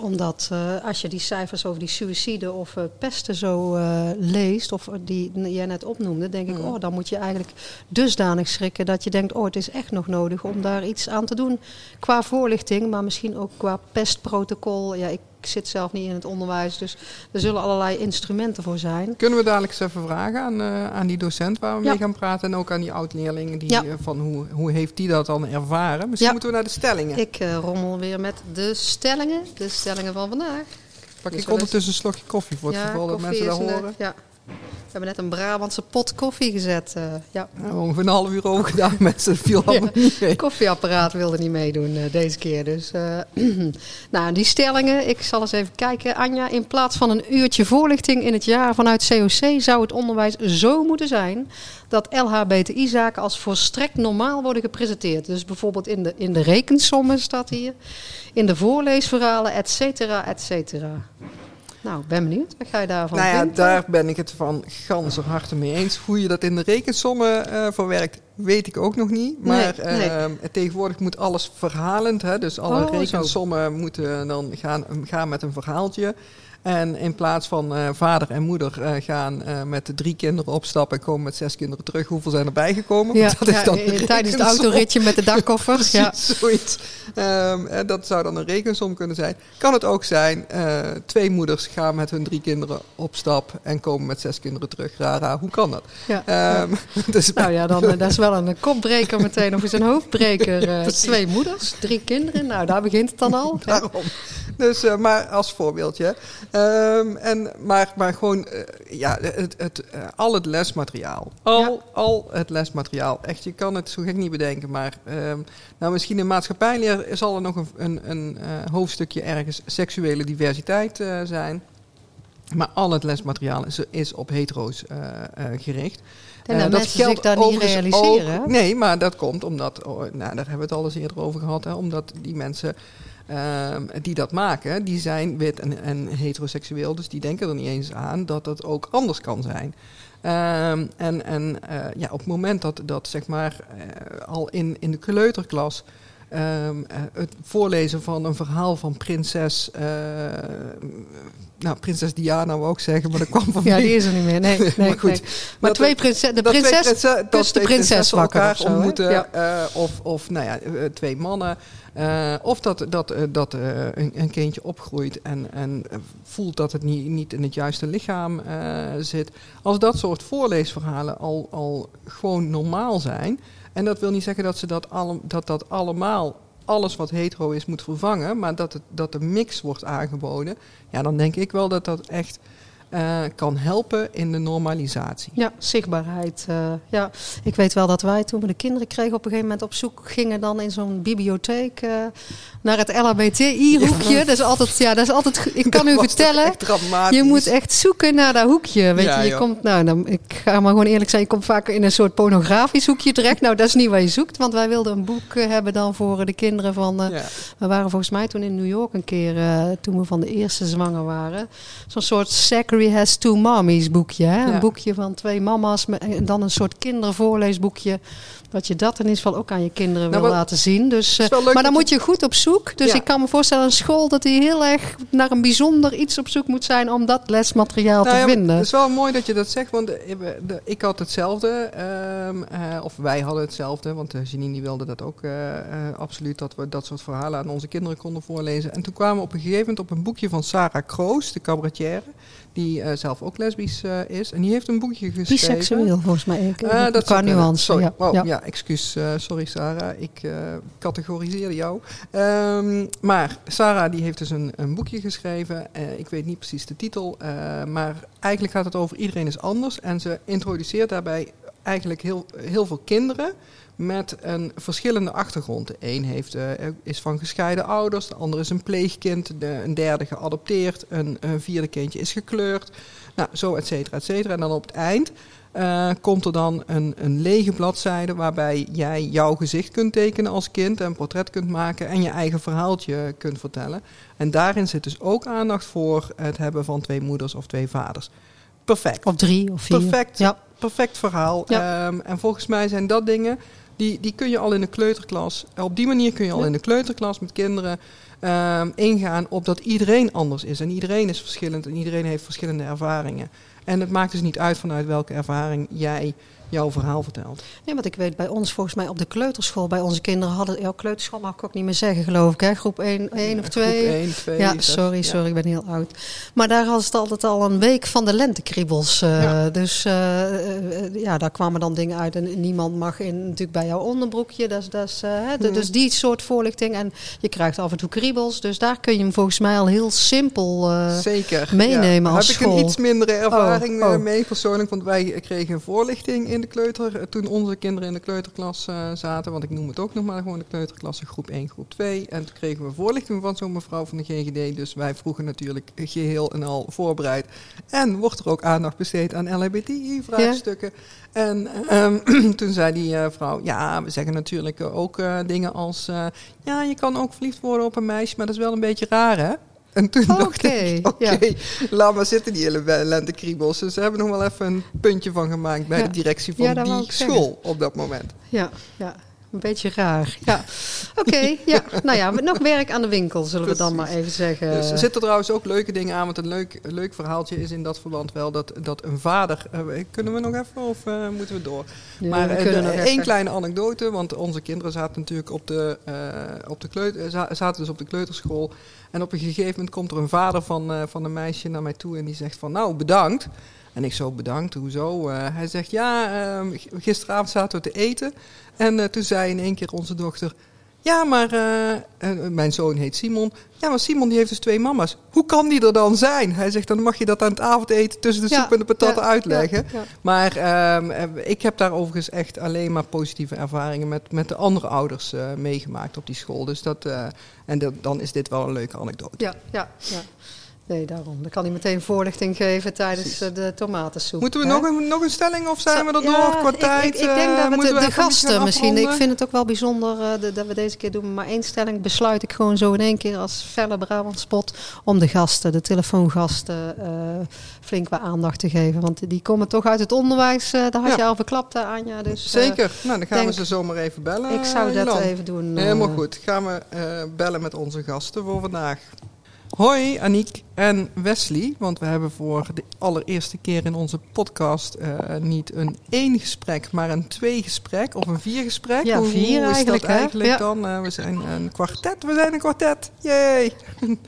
omdat uh, als je die cijfers over die suïcide of uh, pesten zo uh, leest, of die jij net opnoemde, denk ik, oh, dan moet je eigenlijk dusdanig schrikken dat je denkt, oh, het is echt nog nodig om daar iets aan te doen. Qua voorlichting, maar misschien ook qua pestprotocol. Ja, ik ik zit zelf niet in het onderwijs, dus er zullen allerlei instrumenten voor zijn. Kunnen we dadelijk eens even vragen aan, uh, aan die docent waar we ja. mee gaan praten en ook aan die oud-leerlingen, die, ja. uh, van hoe, hoe heeft die dat dan ervaren? Misschien ja. moeten we naar de stellingen. Ik uh, rommel weer met de stellingen, de stellingen van vandaag. Pak dus ik ondertussen een slokje koffie voor het geval dat mensen dat horen. Ja. We hebben net een Brabantse pot koffie gezet. Uh, ja. Nou, ongeveer een half uur over gedaan. Mensen viel ja, niet mee. Het koffieapparaat wilde niet meedoen uh, deze keer. Dus, uh, nou, die stellingen. Ik zal eens even kijken. Anja, in plaats van een uurtje voorlichting in het jaar vanuit COC... zou het onderwijs zo moeten zijn... dat LHBTI-zaken als volstrekt normaal worden gepresenteerd. Dus bijvoorbeeld in de, in de rekensommen staat hier. In de voorleesverhalen, et cetera, et cetera. Nou, ben benieuwd. Wat ga je daarvan nou ja, daar ben ik het van ganser harte mee eens. Hoe je dat in de rekensommen uh, verwerkt, weet ik ook nog niet. Maar nee, nee. Uh, tegenwoordig moet alles verhalend. Hè? Dus alle oh, rekensommen moeten dan gaan, gaan met een verhaaltje. En in plaats van uh, vader en moeder uh, gaan uh, met drie kinderen opstappen en komen met zes kinderen terug, hoeveel zijn erbij gekomen? Ja, dat is dan ja, tijdens het autoritje met de dakkoffer. Precies, ja. zoiets. Um, en dat zou dan een rekensom kunnen zijn. Kan het ook zijn, twee moeders gaan met hun drie kinderen op stap en komen met zes kinderen terug. Rara, hoe kan dat? Ja, um, dus nou ja, dan, dat is wel een kopbreker meteen, of is een hoofdbreker. twee moeders, drie kinderen, nou daar begint het dan al. Daarom. Dus, maar als voorbeeldje. Um, en, maar, maar gewoon, uh, ja, het, het, uh, al het lesmateriaal. Al, ja. al het lesmateriaal. Echt, je kan het zo gek niet bedenken. Maar um, nou, misschien in maatschappijleer zal er nog een, een, een hoofdstukje ergens seksuele diversiteit zijn. Maar al het lesmateriaal is, is op hetero's gericht. En dat mensen zich daar niet realiseren. Ook, nee, maar dat komt omdat, oh, nou, daar hebben we het al eens eerder over gehad, hè, omdat die mensen uh, die dat maken, die zijn wit en, en, heteroseksueel. Dus die denken er niet eens aan dat het ook anders kan zijn. Uh, en en uh, ja, op het moment dat, dat zeg maar uh, al in, in de kleuterklas Um, uh, het voorlezen van een verhaal van prinses. Uh, nou, prinses Diana wou ook zeggen, maar dat kwam van. ja, die is er niet meer. Nee, nee maar goed. Nee. Maar twee prinses, de prinses, prinses de prinses wakker of ontmoeten. Ja. Uh, of, of, nou ja, twee mannen. Uh, of dat, dat, uh, dat uh, een, een, kindje opgroeit en, en voelt dat het niet, niet in het juiste lichaam zit. Als dat soort voorleesverhalen al, al gewoon normaal zijn, en dat wil niet zeggen dat ze dat, alle, dat, dat allemaal, alles wat hetero is, moet vervangen. Maar dat, het, dat de mix wordt aangeboden. Ja, dan denk ik wel dat dat echt eh, kan helpen in de normalisatie. Ja, zichtbaarheid. eh, ja, ik weet wel dat wij toen we de kinderen kregen op een gegeven moment op zoek gingen dan in zo'n bibliotheek eh, naar het LHBTI-hoekje. Dat is altijd, ja, dat is altijd. Ik kan u Dat vertellen. Je moet echt zoeken naar dat hoekje. Weet Ja, je, je komt, nou, dan, ik ga maar gewoon eerlijk zijn, je komt vaak in een soort pornografisch hoekje terecht. Nou, dat is niet wat je zoekt, want wij wilden een boek hebben dan voor de kinderen van. Ja. We waren volgens mij toen in New York een keer, toen we van de eerste zwanger waren. Zo'n soort Has Two Mommies boekje. Hè? Ja. Een boekje van twee mama's en dan een soort kindervoorleesboekje. Dat je dat in ieder geval ook aan je kinderen Nou, wil laten zien. Dus, eh, maar dan moet je goed op zoek. Dus Ja. ik kan me voorstellen, een school dat die heel erg naar een bijzonder iets op zoek moet zijn om dat lesmateriaal Nou te ja, vinden. Het is wel mooi dat je dat zegt, want de- ik had hetzelfde. ehm, eh, of wij hadden hetzelfde, want Janine die wilde dat ook eh, eh, absoluut. Dat we dat soort verhalen aan onze kinderen konden voorlezen. En toen kwamen we op een gegeven moment op een boekje van Sarah Kroos, de cabaretière. Die eh, zelf ook lesbisch eh, is. En die heeft een boekje geschreven. Biseksueel volgens mij. Ik, Eh, dat kunnen. nuance. Sorry. Ja. Oh, ja. ja. excuus. sorry Sarah. Ik categoriseerde jou. Ehm, maar Sarah die heeft dus een, een boekje geschreven. Ik weet niet precies de titel. maar eigenlijk gaat het over iedereen is anders. En ze introduceert daarbij eigenlijk heel, heel veel kinderen met een verschillende achtergrond. De een heeft, eh, is van gescheiden ouders, de ander is een pleegkind, de, een derde geadopteerd, een, een vierde kindje is gekleurd. Nou, zo et cetera, et cetera. En dan op het eind eh, komt er dan een, een lege bladzijde waarbij jij jouw gezicht kunt tekenen als kind, een portret kunt maken en je eigen verhaaltje kunt vertellen. En daarin zit dus ook aandacht voor het hebben van twee moeders of twee vaders. Perfect. Of drie of vier. Perfect. Ja. Perfect verhaal. Ja. Ehm, en volgens mij zijn dat dingen die, die kun je al in de kleuterklas. Op die manier kun je al in de kleuterklas met kinderen ehm, ingaan op dat iedereen anders is. En iedereen is verschillend en iedereen heeft verschillende ervaringen. En het maakt dus niet uit vanuit welke ervaring jij jouw verhaal vertelt. Nee, want ik weet bij ons volgens mij op de kleuterschool, bij onze kinderen hadden, ja, kleuterschool mag ik ook niet meer zeggen geloof ik, hè? groep 1, 1 of 2. Groep 1, 2, ja, sorry, ja. sorry, ik ben heel oud. Maar daar hadden ze het altijd al een week van de lentekriebels. Ja. Dus eh, eh, ja, daar kwamen dan dingen uit. En niemand mag in, natuurlijk bij jouw onderbroekje. Dat dat Hmm. Dus die soort voorlichting. En je krijgt af en toe kriebels. Dus daar kun je hem volgens mij al heel simpel... Zeker. meenemen als Heb school. ik een iets mindere ervaring Oh, oh. eh, mee persoonlijk. Want wij kregen een voorlichting in de kleuter. eh, Toen onze kinderen in de kleuterklas eh, zaten. Want ik noem het ook nog maar gewoon de kleuterklasse groep 1, groep 2. En toen kregen we voorlichting van zo'n mevrouw van de GGD. Dus wij vroegen natuurlijk geheel en al voorbereid. En wordt er ook aandacht besteed aan LHBTI-vraagstukken? En ehm, toen zei die eh, vrouw, ja, we zeggen natuurlijk ook dingen als... ja, je kan ook verliefd worden op een meisje, maar dat is wel een beetje raar, hè? En toen dacht Oké, ik, oké, ja. laat maar zitten die hele lentekriebels. Dus ze hebben nog wel even een puntje van gemaakt bij Ja. de directie van die zeggen. school op dat moment. Ja, ja. Een beetje raar. Ja. Oké, ja. Nou ja, nog werk aan de winkel, zullen we dan maar even zeggen. Dus er zitten trouwens ook leuke dingen aan. Want een leuk, een leuk verhaaltje is in dat verband wel dat, dat een vader... eh, kunnen we nog even of eh, moeten we door? Ja, maar we eh, de- één kleine anekdote, want onze kinderen zaten natuurlijk op de, op de kleuter, za- zaten dus op de kleuterschool. En op een gegeven moment komt er een vader van, van een meisje naar mij toe en die zegt van nou bedankt. En ik zo bedankt, hoezo? Eh, hij zegt ja, ehm, gisteravond zaten we te eten en eh, toen zei in één keer onze dochter... Ja, maar eh, mijn zoon heet Simon. Ja, maar Simon die heeft dus twee mama's. Hoe kan die er dan zijn? Hij zegt, dan mag je dat aan het avondeten tussen de Ja, soep en de patatten ja, uitleggen. ja. Maar ehm, eh, ik heb daar overigens echt alleen maar positieve ervaringen met, met de andere ouders meegemaakt op die school. Dus dat, en dat, dan is dit wel een leuke anekdote. Ja, ja, ja. Nee, daarom. Dan kan hij meteen voorlichting geven tijdens Precies. eh, de tomatensoep. Moeten we hè? nog een, nog een stelling of zijn we er Ja, door qua ik- tijd? Ik, ik, denk eh, dat we de, gasten misschien. Ik vind het ook wel bijzonder eh, de- dat we deze keer doen. Maar één stelling besluit ik gewoon zo in één keer als felle Brabant spot. Om de gasten, de telefoongasten, eh, flink wat aandacht te geven. Want die komen toch uit het onderwijs. eh, daar had Ja. je al verklapt, eh, Anja. Dus, eh, Zeker. Nou, dan gaan we ze zomaar even bellen. ik zou eh, dat even doen. eh. Helemaal goed. Gaan we eh, bellen met onze gasten voor vandaag. Hoi Aniek en Wesley, want we hebben voor de allereerste keer in onze podcast eh, niet een één gesprek, maar een twee gesprek of een vier gesprek. Ja, hoe, vier hoe is eigenlijk, dat eigenlijk dan? Eh, we zijn een kwartet, we zijn een kwartet, yay!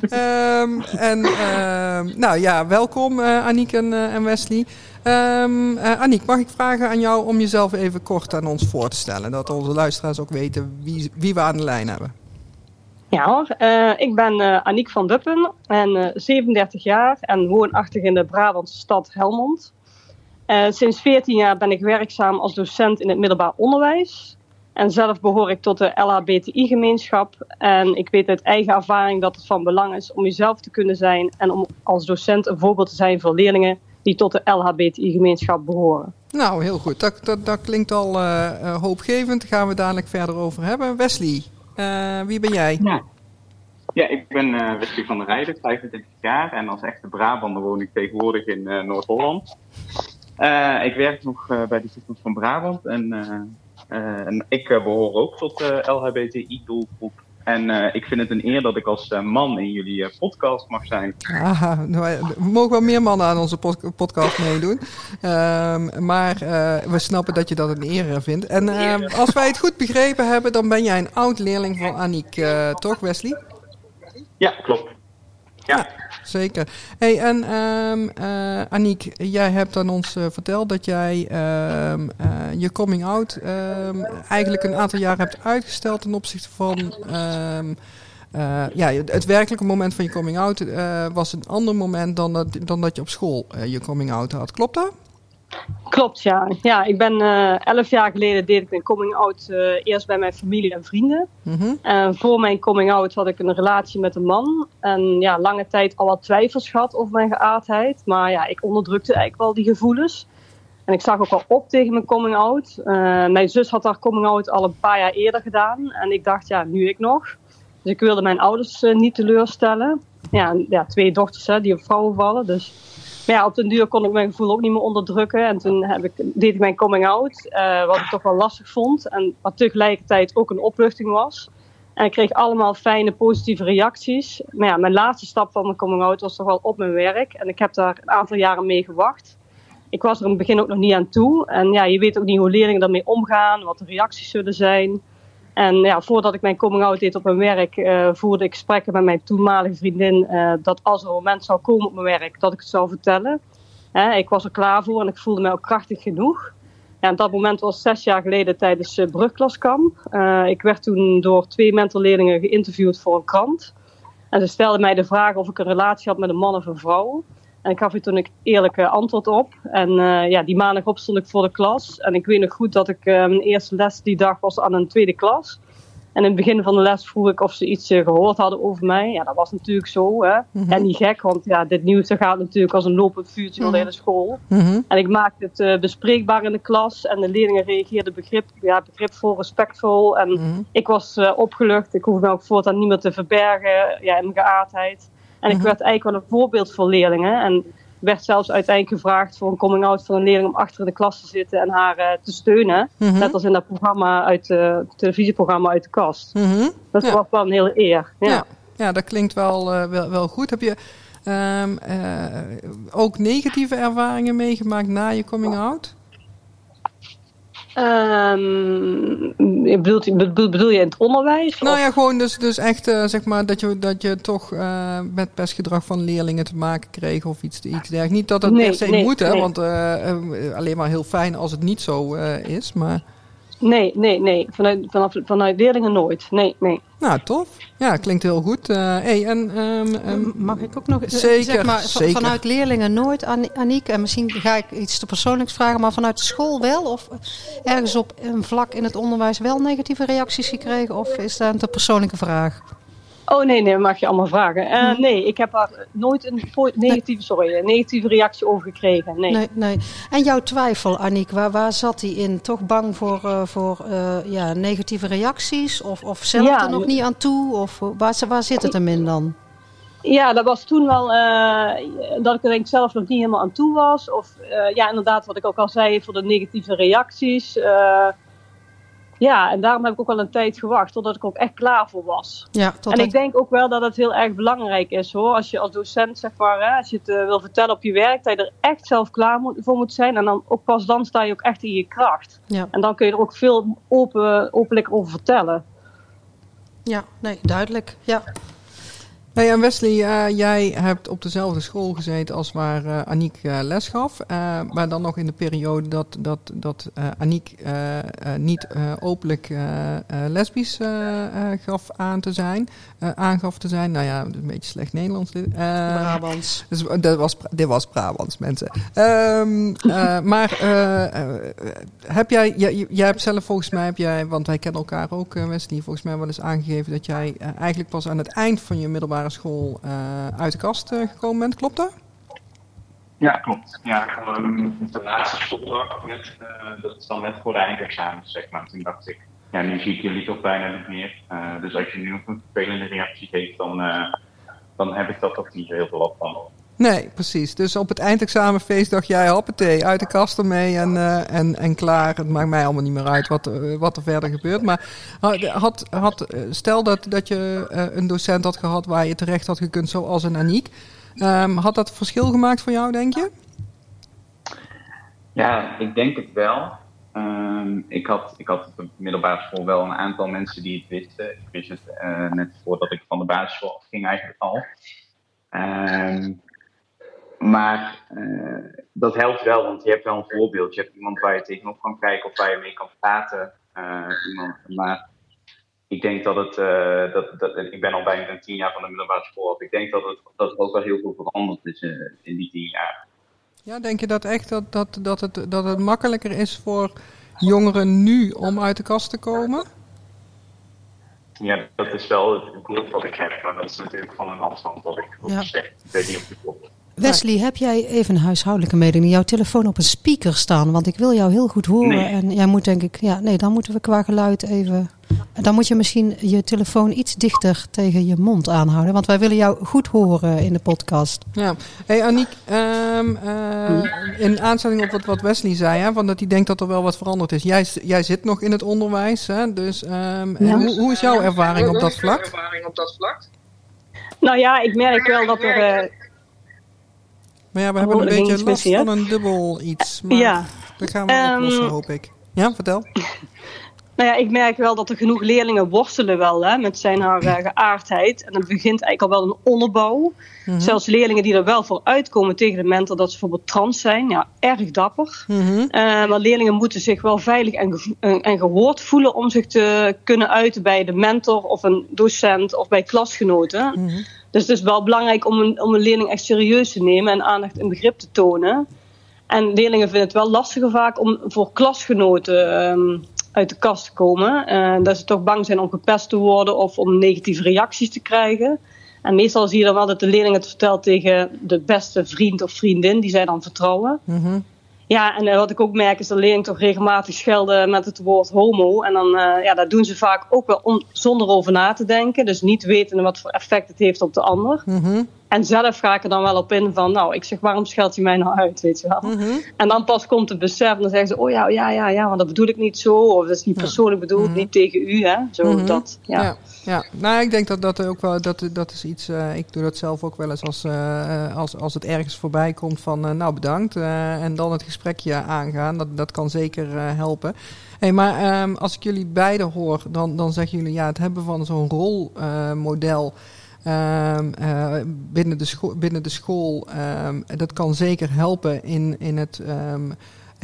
Ehm, en ehm, nou ja, welkom eh Aniek en, en Wesley. Eh, Aniek, mag ik vragen aan jou om jezelf even kort aan ons voor te stellen? Dat onze luisteraars ook weten wie, wie we aan de lijn hebben. Ja hoor, uh, ik ben uh, Aniek van Duppen en uh, 37 jaar en woonachtig in de Brabantse stad Helmond. sinds 14 jaar ben ik werkzaam als docent in het middelbaar onderwijs. En zelf behoor ik tot de LHBTI-gemeenschap. En ik weet uit eigen ervaring dat het van belang is om jezelf te kunnen zijn en om als docent een voorbeeld te zijn voor leerlingen die tot de LHBTI-gemeenschap behoren. Nou, heel goed. Dat, dat, dat klinkt al hoopgevend. Daar gaan we dadelijk verder over hebben. Wesley, uh, wie ben jij? Ja, ja ik ben uh, Wesley van der Rijden, 25 jaar. En als echte Brabander woon ik tegenwoordig in Noord-Holland. ik werk nog bij de Stichting van Brabant. En, en ik behoor ook tot de LHBTI-doelgroep. En uh, ik vind het een eer dat ik als uh, man in jullie uh, podcast mag zijn. Aha, nou, we mogen wel meer mannen aan onze pod podcast meedoen. Ehm, maar we snappen dat je dat een eer vindt. En ehm, als wij het goed begrepen hebben, dan ben jij een oud leerling van Aniek, toch Wesley? Ja, klopt. Ja. Zeker. Hey, en um, Aniek, jij hebt aan ons uh, verteld dat jij um, uh, je coming out um, eigenlijk een aantal jaar hebt uitgesteld ten opzichte van. ja, het werkelijke moment van je coming out was een ander moment dan dan dat je op school je coming out had. Klopt dat? Klopt, ja. Ja, ik ben uh, elf jaar geleden deed ik mijn coming out uh, eerst bij mijn familie en vrienden. Mm En voor mijn coming out had ik een relatie met een man. En ja, lange tijd al wat twijfels gehad over mijn geaardheid. Maar ja, ik onderdrukte eigenlijk wel die gevoelens. En ik zag ook wel op tegen mijn coming out. Uh, mijn zus had haar coming out al een paar jaar eerder gedaan. En ik dacht, ja, nu ik nog. Dus ik wilde mijn ouders niet teleurstellen. Ja, ja twee dochters hè, die op vrouwen vallen. Dus maar ja, op den duur kon ik mijn gevoel ook niet meer onderdrukken. En toen heb ik, deed ik mijn coming out, uh, wat ik toch wel lastig vond. En wat tegelijkertijd ook een opluchting was. En ik kreeg allemaal fijne, positieve reacties. Maar ja, mijn laatste stap van mijn coming out was toch wel op mijn werk. En ik heb daar een aantal jaren mee gewacht. Ik was er in het begin ook nog niet aan toe. En ja, je weet ook niet hoe leerlingen daarmee omgaan, wat de reacties zullen zijn. En ja, voordat ik mijn coming out deed op mijn werk, uh, voerde ik gesprekken met mijn toenmalige vriendin. Uh, dat als er een moment zou komen op mijn werk, dat ik het zou vertellen. Ik was er klaar voor en ik voelde mij ook krachtig genoeg. En dat moment was zes jaar geleden tijdens uh, brugklaskamp. ik werd toen door twee mentorleerlingen geïnterviewd voor een krant. En ze stelden mij de vraag of ik een relatie had met een man of een vrouw. En ik gaf er toen een eerlijke antwoord op. En uh, ja, die maandag stond ik voor de klas. En ik weet nog goed dat ik uh, mijn eerste les die dag was aan een tweede klas. En in het begin van de les vroeg ik of ze iets uh, gehoord hadden over mij. Ja, dat was natuurlijk zo. Hè? Mm -hmm. En niet gek, want ja, dit nieuws gaat natuurlijk als een lopend vuurtje door de hele school. Mm -hmm. En ik maakte het bespreekbaar in de klas. En de leerlingen reageerden begrip, ja, begripvol, respectvol. En Mhm. ik was opgelucht. Ik hoefde me ook voortaan niet meer te verbergen ja, in mijn geaardheid. En ik Mhm. werd eigenlijk wel een voorbeeld voor leerlingen. En werd zelfs uiteindelijk gevraagd voor een coming out van een leerling om achter in de klas te zitten en haar uh, te steunen. Mhm. Net als in dat programma uit uh, televisieprogramma uit de kast. Mhm. Dat Ja. was wel een hele eer. Ja. Ja. ja, dat klinkt wel, uh, wel, wel goed. Heb je um, ook negatieve ervaringen meegemaakt na je coming out? Um, bedoelt, bedoel, bedoel, je in het onderwijs? Nou of? ja, gewoon dus, dus echt uh, zeg maar dat je, dat je toch uh, met pestgedrag van leerlingen te maken kreeg of iets, iets dergelijks. Niet dat het nee, per se nee, moet, hè, nee. want uh, alleen maar heel fijn als het niet zo is. Maar... Nee, nee, nee. Vanuit, vanaf, vanuit leerlingen nooit. Nee, nee. Nou, tof. Ja, klinkt heel goed. hey, en, um, um, Mag ik ook nog zeker, zeg maar, zeker. vanuit leerlingen nooit, Aniek, en misschien ga ik iets te persoonlijks vragen, maar vanuit de school wel? Of ergens op een vlak in het onderwijs wel negatieve reacties gekregen? Of is dat een te persoonlijke vraag? Oh nee, nee, mag je allemaal vragen. Uh, Hm. nee, ik heb daar nooit een negatieve, sorry, een negatieve reactie over gekregen. Nee. nee, nee. En jouw twijfel, Aniek, waar, waar zat die in? Toch bang voor, uh, voor uh, ja, negatieve reacties? Of, of zelf Ja, er nog niet aan toe? Of waar, waar zit het hem in dan? Ja, dat was toen wel dat ik er denk zelf nog niet helemaal aan toe was. Of ja, inderdaad, wat ik ook al zei, voor de negatieve reacties. Ja, en daarom heb ik ook wel een tijd gewacht totdat ik ook echt klaar voor was. Ja, en ik denk ook wel dat het heel erg belangrijk is hoor. Als je als docent, zeg maar, hè, als je het uh, wil vertellen op je werk, dat je er echt zelf klaar moet, voor moet zijn. En dan ook pas dan sta je ook echt in je kracht. Ja. En dan kun je er ook veel open, openlijk over vertellen. Ja, nee, duidelijk. Ja. Hey, en Wesley, uh, jij hebt op dezelfde school gezeten als waar uh, Aniek uh, les gaf. maar dan nog in de periode dat, dat, dat Aniek niet openlijk lesbisch gaf aan te zijn. aangaf te zijn. Nou ja, een beetje slecht Nederlands. Brabants. Dus, dat was, dit was Brabants, mensen. Um, maar heb jij, jij, jij hebt zelf volgens mij, heb jij, want wij kennen elkaar ook, Wesley, volgens mij wel eens aangegeven dat jij eigenlijk pas aan het eind van je middelbare school uh, uit de kast uh, gekomen bent. Klopt dat? Ja, klopt. Ja, um, de laatste met, uh, dat is dan net voor de eindexamen, zeg maar. Toen dacht ik, ja, nu zie ik jullie toch bijna niet meer. dus als je nu ook een vervelende reactie geeft, dan, dan heb ik dat toch niet heel veel last van. Nee, precies. Dus op het eindexamenfeest dacht jij, hoppatee, uit de kast ermee en, uh, en, en klaar. Het maakt mij allemaal niet meer uit wat, uh, wat er verder gebeurt. Maar had, had, stel dat, dat je een docent had gehad waar je terecht had gekund, zoals een Aniek. Um, had dat verschil gemaakt voor jou, denk je? Ja, ik denk het wel. Um, ik, had, ik had op de middelbare school wel een aantal mensen die het wisten. Ik wist het net voordat ik van de basisschool afging eigenlijk al. Um, maar uh, dat helpt wel, want je hebt wel een voorbeeld. Je hebt iemand waar je tegenop kan kijken of waar je mee kan praten. Uh, iemand, maar ik denk dat het, uh, dat, dat, ik ben al bijna tien jaar van de middelbare school af. Ik denk dat het, dat het ook wel heel veel veranderd is in die tien jaar. Ja, denk je dat echt dat, dat, dat, het, dat het makkelijker is voor jongeren nu om uit de kast te komen? Ja, dat is wel het beeld wat ik heb, maar dat is natuurlijk van een afstand wat ik ja. zeg. Ik weet niet of het klopt. Wesley, heb jij even een huishoudelijke mededeling? Jouw telefoon op een speaker staan, want ik wil jou heel goed horen. Nee. En jij moet denk ik, ja, nee, dan moeten we qua geluid even. Dan moet je misschien je telefoon iets dichter tegen je mond aanhouden, want wij willen jou goed horen in de podcast. Ja, hey Aniek, um, uh, in aanstelling op wat, wat Wesley zei, hè, van dat hij denkt dat er wel wat veranderd is. Jij, jij zit nog in het onderwijs, hè, dus um, ja. hoe, hoe, is jouw ervaring op dat vlak? Ervaring op dat vlak? Nou ja, ik merk wel dat er. Uh, maar ja, we hebben een beetje last van een dubbel iets. Maar ja. dat gaan we um, oplossen, hoop ik. Ja, vertel. Nou ja, ik merk wel dat er genoeg leerlingen worstelen wel hè, met zijn haar uh, geaardheid. En dan begint eigenlijk al wel een onderbouw. Mm -hmm. Zelfs leerlingen die er wel voor uitkomen tegen de mentor dat ze bijvoorbeeld trans zijn. Ja, erg dapper. Mm -hmm. uh, maar leerlingen moeten zich wel veilig en, ge en gehoord voelen om zich te kunnen uiten bij de mentor of een docent of bij klasgenoten. Mm -hmm. Dus het is wel belangrijk om een, om een leerling echt serieus te nemen en aandacht en begrip te tonen. En leerlingen vinden het wel lastiger vaak om voor klasgenoten um, uit de kast te komen. Uh, dat ze toch bang zijn om gepest te worden of om negatieve reacties te krijgen. En meestal zie je dan wel dat de leerling het vertelt tegen de beste vriend of vriendin die zij dan vertrouwen. -hmm. Ja, en uh, wat ik ook merk is dat leerlingen toch regelmatig schelden met het woord homo. En dan, uh, ja, dat doen ze vaak ook wel zonder over na te denken. Dus niet weten wat voor effect het heeft op de ander. Mm. En zelf ga ik er dan wel op in van, nou, ik zeg, waarom scheldt hij mij nou uit, weet je wel. Mm -hmm. En dan pas komt het besef en dan zeggen ze, oh ja, ja, ja, ja, want dat bedoel ik niet zo. Of dat is niet persoonlijk bedoeld, mm -hmm. niet tegen u, hè. Zo, mm -hmm. dat, ja. ja. Ja, nou, ik denk dat dat ook wel, dat, dat is iets, uh, ik doe dat zelf ook wel eens als, uh, als, als het ergens voorbij komt van, uh, nou bedankt, en dan het gesprekje aangaan, dat, dat kan zeker helpen. Hey, maar um, als ik jullie beiden hoor, dan, dan zeggen jullie, ja, het hebben van zo'n rolmodel um, binnen, de school, binnen de school, dat kan zeker helpen in, in het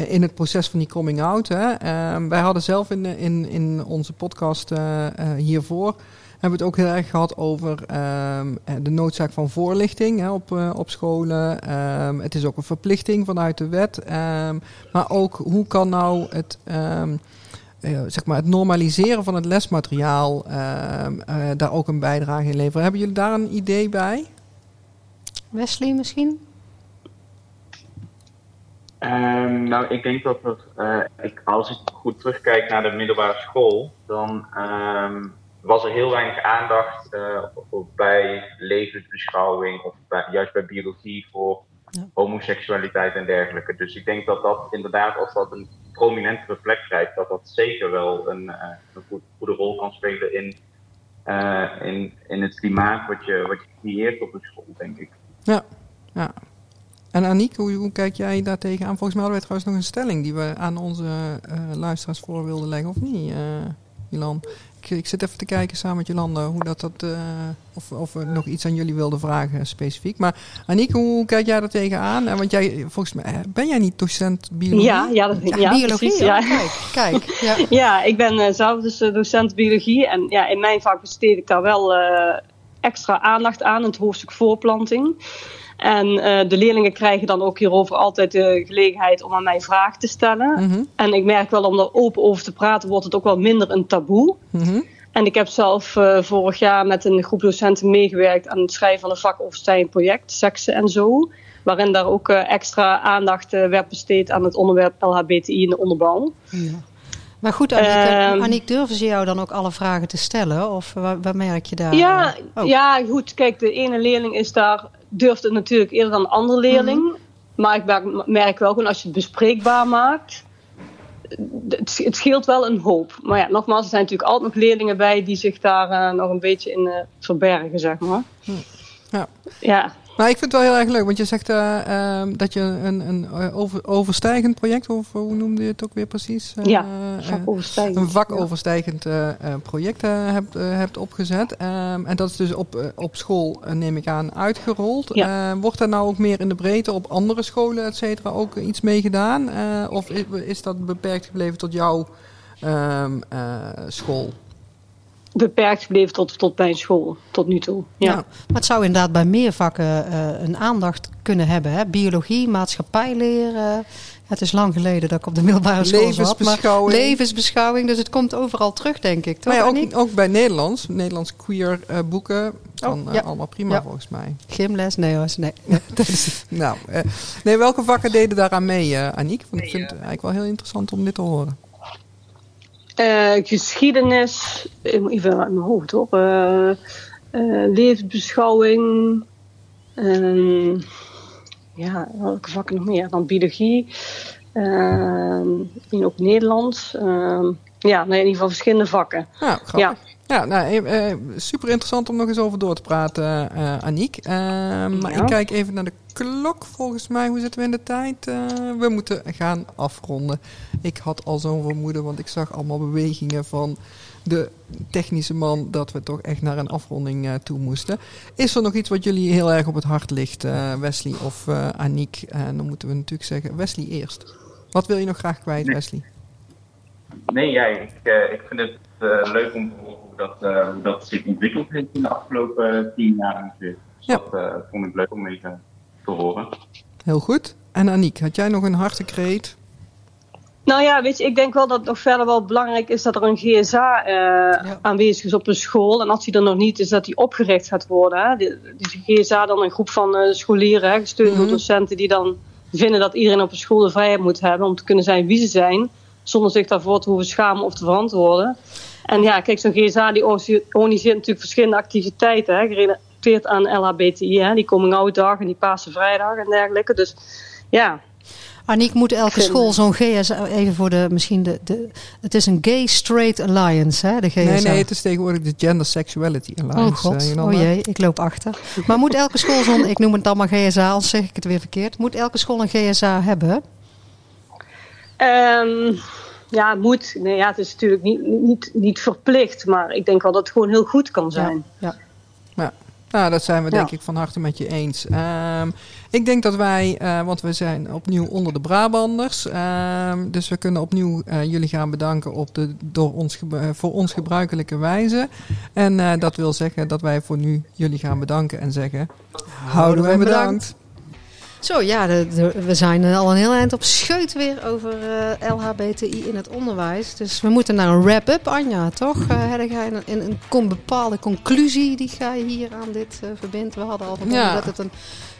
in het proces van die coming out. Hè. Uh, wij hadden zelf in, in, in onze podcast uh, uh, hiervoor hebben we het ook heel erg gehad over de noodzaak van voorlichting hè, op, op scholen. het is ook een verplichting vanuit de wet. maar ook hoe kan nou het, zeg maar het normaliseren van het lesmateriaal daar ook een bijdrage in leveren. Hebben jullie daar een idee bij? Wesley misschien? Um, nou, ik denk dat er, uh, ik, als ik goed terugkijk naar de middelbare school, dan um, was er heel weinig aandacht uh, bij levensbeschouwing of bij, juist bij biologie voor ja. homoseksualiteit en dergelijke. Dus ik denk dat dat inderdaad, als dat een prominentere plek krijgt, dat dat zeker wel een, uh, een goed, goede rol kan spelen in, in, in het klimaat wat je, wat je creëert op een school, denk ik. Ja, ja. En Aniek, hoe, hoe, kijk jij daar tegenaan? Volgens mij hadden wij trouwens nog een stelling die we aan onze uh, luisteraars voor wilden leggen, of niet? Uh... Milan. Ik, ik zit even te kijken samen met Jolanda hoe dat, dat uh, of, of we nog iets aan jullie wilden vragen specifiek. Maar Aniek, hoe kijk jij daar tegenaan? Want jij, volgens mij, ben jij niet docent biologie? Ja, ja, dat, ja, ja biologie. Precies, ja. Kijk, kijk. Ja. ja, ik ben uh, zelf dus docent biologie. En ja, in mijn vak besteed ik daar wel extra aandacht aan, het hoofdstuk voorplanting. En uh, de leerlingen krijgen dan ook hierover altijd de gelegenheid om aan mij vragen te stellen. Mm -hmm. En ik merk wel om er open over te praten, wordt het ook wel minder een taboe. Mm -hmm. En ik heb zelf uh, vorig jaar met een groep docenten meegewerkt aan het schrijven van een vakoverstijgend project, seksen en zo. Waarin daar ook uh, extra aandacht werd besteed aan het onderwerp LHBTI in de onderbouw. Ja. Maar goed, Aniek, Aniek, durven ze jou dan ook alle vragen te stellen? Of waar, waar merk je daar? Ja, ja, goed. Kijk, de ene leerling is daar durft het natuurlijk eerder dan een andere leerling. Mm -hmm. Maar ik merk wel gewoon als je het bespreekbaar maakt. Het, het, scheelt wel een hoop. Maar ja, nogmaals, er zijn natuurlijk altijd nog leerlingen bij die zich daar uh, nog een beetje in uh, verbergen, zeg maar. Ja. ja. Maar ik vind het wel heel erg leuk, want je zegt uh, um, dat je een, een over, overstijgend project, of hoe noemde je het ook weer precies? Uh, ja, vakoverstijgend. een vakoverstijgend project hebt, hebt opgezet. Um, en dat is dus op, op school, neem ik aan, uitgerold. Ja. wordt er nou ook meer in de breedte op andere scholen, et cetera, ook iets mee gedaan? of is, is, dat beperkt gebleven tot jouw school? Beperkt gebleven tot, tot mijn school, tot nu toe. Ja. maar het zou inderdaad bij meer vakken uh, een aandacht kunnen hebben. Hè? Biologie, maatschappijleren. Het is lang geleden dat ik op de middelbare school levensbeschouwing. zat. Levensbeschouwing. Dus het komt overal terug, denk ik. Toch, maar ja, ook, ook, bij Nederlands. Nederlands queer uh, boeken. Van, oh, ja. uh, allemaal prima ja. volgens mij. Gymles? Nee hoor. Nee. nou, nee, welke vakken deden daaraan mee, Aniek? Want ik vind het eigenlijk wel heel interessant om dit te horen. Uh, geschiedenis, even uit mijn hoofd hoor. Uh, uh, levensbeschouwing. Ehm, ja, welke vakken nog meer? Dan biologie. misschien ook Nederlands. Ehm, ja, nou, in ieder geval verschillende vakken. Ja, ja. Ja, nou, eh, super interessant om nog eens over door te praten, uh, Aniek. Uh, maar ja. ik kijk even naar de klok. Volgens mij, hoe zitten we in de tijd? Uh, we moeten gaan afronden. Ik had al zo'n vermoeden, want ik zag allemaal bewegingen van de technische man dat we toch echt naar een afronding toe moesten. Is er nog iets wat jullie heel erg op het hart ligt, Wesley of Aniek? En dan moeten we natuurlijk zeggen, Wesley eerst. Wat wil je nog graag kwijt, nee. Wesley? Nee, ja, ik, ik vind het leuk om te horen dat, uh, hoe dat zich ontwikkeld heeft in de afgelopen tien jaar. Dus ja. dat uh, vond ik leuk om mee te, te, horen. Heel goed. En Aniek, had jij nog een hartekreet? Nou ja, weet je, ik denk wel dat het nog verder wel belangrijk is dat er een GSA uh, ja. aanwezig is op een school. En als die er nog niet is, dat die opgericht gaat worden. Hè. Die, GSA dan een groep van uh, scholieren, hè, gesteund door mm -hmm. docenten, die dan vinden dat iedereen op een school de vrijheid moet hebben om te kunnen zijn wie ze zijn. Zonder zich daarvoor te hoeven schamen of te verantwoorden. En ja, kijk, zo'n GSA die organiseert natuurlijk verschillende activiteiten. Hè, gerelateerd aan LHBTI. Hè, die coming-out dag en die Pasen vrijdag en dergelijke. Dus ja, Aniek, moet elke school zo'n GSA, even voor de, misschien de, de, het is een Gay Straight Alliance, hè, de GSA. Nee, nee, het is tegenwoordig de Gender Sexuality Alliance. Oh god, uh, oh jee, ik loop achter. Maar moet elke school zo'n, ik noem het allemaal GSA, als zeg ik het weer verkeerd. Moet elke school een GSA hebben? Um, ja, moet. Nee, ja, het is natuurlijk niet, niet, niet verplicht, maar ik denk wel dat het gewoon heel goed kan zijn. Ja. ja. Nou, dat zijn we denk ja. ik van harte met je eens. Um, ik denk dat wij, uh, want we zijn opnieuw onder de Brabanders. Um, dus we kunnen opnieuw uh, jullie gaan bedanken op de door ons voor ons gebruikelijke wijze. En uh, dat wil zeggen dat wij voor nu jullie gaan bedanken en zeggen... Houden we bedankt. Zo ja, de, de, we zijn al een heel eind op scheut weer over uh, LHBTI in het onderwijs. Dus we moeten naar een wrap-up, Anja, toch? Uh, heb jij een, een, een, bepaalde conclusie die ga je hier aan dit uh, verbindt? We hadden al vermoeden ja. dat het een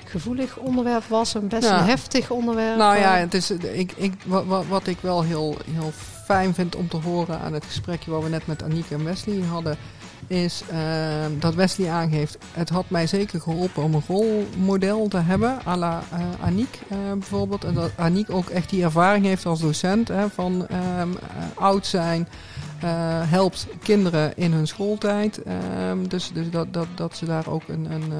gevoelig onderwerp was, een best ja. een heftig onderwerp. Nou ja, het is, ik, ik, wat, wat ik wel heel, heel fijn vind om te horen aan het gesprekje wat we net met Aniek en Wesley hadden is uh, dat Wesley aangeeft... het had mij zeker geholpen om een rolmodel te hebben, à la uh, Aniek uh, bijvoorbeeld. En dat Aniek ook echt die ervaring heeft als docent hè, van um, oud zijn... helpt kinderen in hun schooltijd. Um, dus dus dat, dat, dat ze daar ook een, een,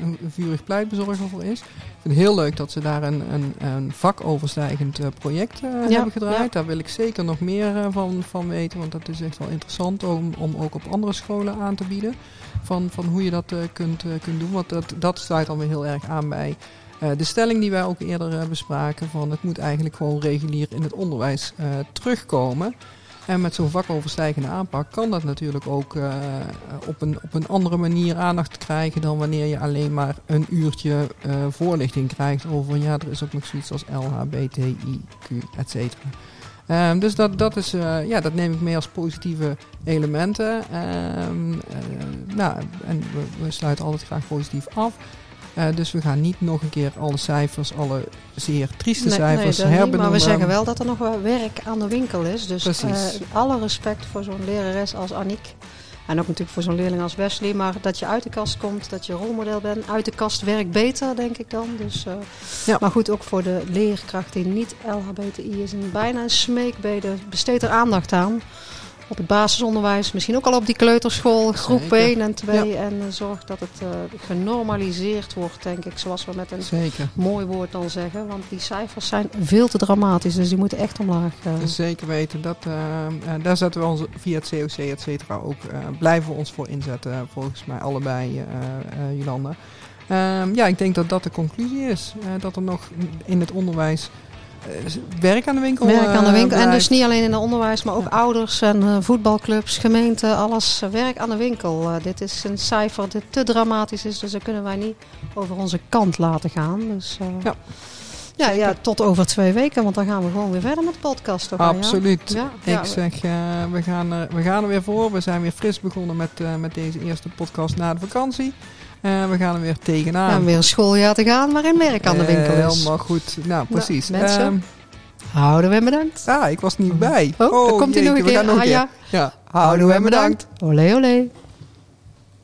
een, een vurig pleitbezorger voor is. Vind het heel leuk dat ze daar een, een, een vakoverstijgend eh, project eh, hebben gedraaid. ja. Daar wil ik zeker nog meer eh, van, van weten, want dat is echt wel interessant om, om ook op andere scholen aan te bieden. Van, van hoe je dat kunt, kunt doen, want dat, dat sluit dan weer heel erg aan bij de stelling die wij ook eerder bespraken. Van het moet eigenlijk gewoon regulier in het onderwijs terugkomen. En met zo'n vakoverstijgende aanpak kan dat natuurlijk ook eh, op, een, op een andere manier aandacht krijgen dan wanneer je alleen maar een uurtje eh, voorlichting krijgt over ja, er is ook nog zoiets als LHBTIQ, et cetera. Ehm, dus dat, dat, is, eh, ja, dat neem ik mee als positieve elementen. Ehm, eh, nou, en we sluiten altijd graag positief af. Eh, dus we gaan niet nog een keer alle cijfers, alle zeer trieste cijfers herbenoemen. maar we zeggen wel dat er nog wel werk aan de winkel is. Dus eh, alle respect voor zo'n lerares als Aniek. En ook natuurlijk voor zo'n leerling als Wesley. Maar dat je uit de kast komt, dat je rolmodel bent. Uit de kast werkt beter, denk ik dan. Dus, eh, Ja. Maar goed, ook voor de leerkracht die niet LHBTI is. Een bijna een smeekbede. Besteed er aandacht aan. Op het basisonderwijs, misschien ook al op die kleuterschool, groep Zeker. 1 en 2. En eh, zorg dat het eh, genormaliseerd wordt, denk ik. Zoals we met een Zeker. mooi woord dan zeggen. Want die cijfers zijn veel te dramatisch. Dus die moeten echt omlaag. eh. Zeker weten. Dat, daar zetten we ons via het COC, et cetera, ook blijven we ons voor inzetten. volgens mij allebei, Jolanda. Ehm, ja, ik denk dat dat de conclusie is. Dat er nog in het onderwijs werk aan de winkel werk aan de eh, winkel. En dus niet alleen in het onderwijs, maar ook Ja. ouders en eh, voetbalclubs, gemeenten, alles. eh, werk aan de winkel. Eh, dit is een cijfer dat te dramatisch is. Dus dat kunnen wij niet over onze kant laten gaan. Dus, eh, Ja. Ja, ja, tot over twee weken, want dan gaan we gewoon weer verder met de podcast. toch? Absoluut. Ja, ja, Ik zeg, eh, we, gaan er, we gaan er weer voor. We zijn weer fris begonnen met, eh, met deze eerste podcast na de vakantie. Eh, we gaan er weer we tegenaan. hebben weer een schooljaar te gaan waarin werk aan de winkel Eh, is. Helemaal goed. Nou, precies. mensen, Ehm, Houden we bedankt. ah, ik was niet bij. Oh, dan komt hij nog een we keer. gaan nog Ah, ja. Ja, houden we bedankt. Olé, olé.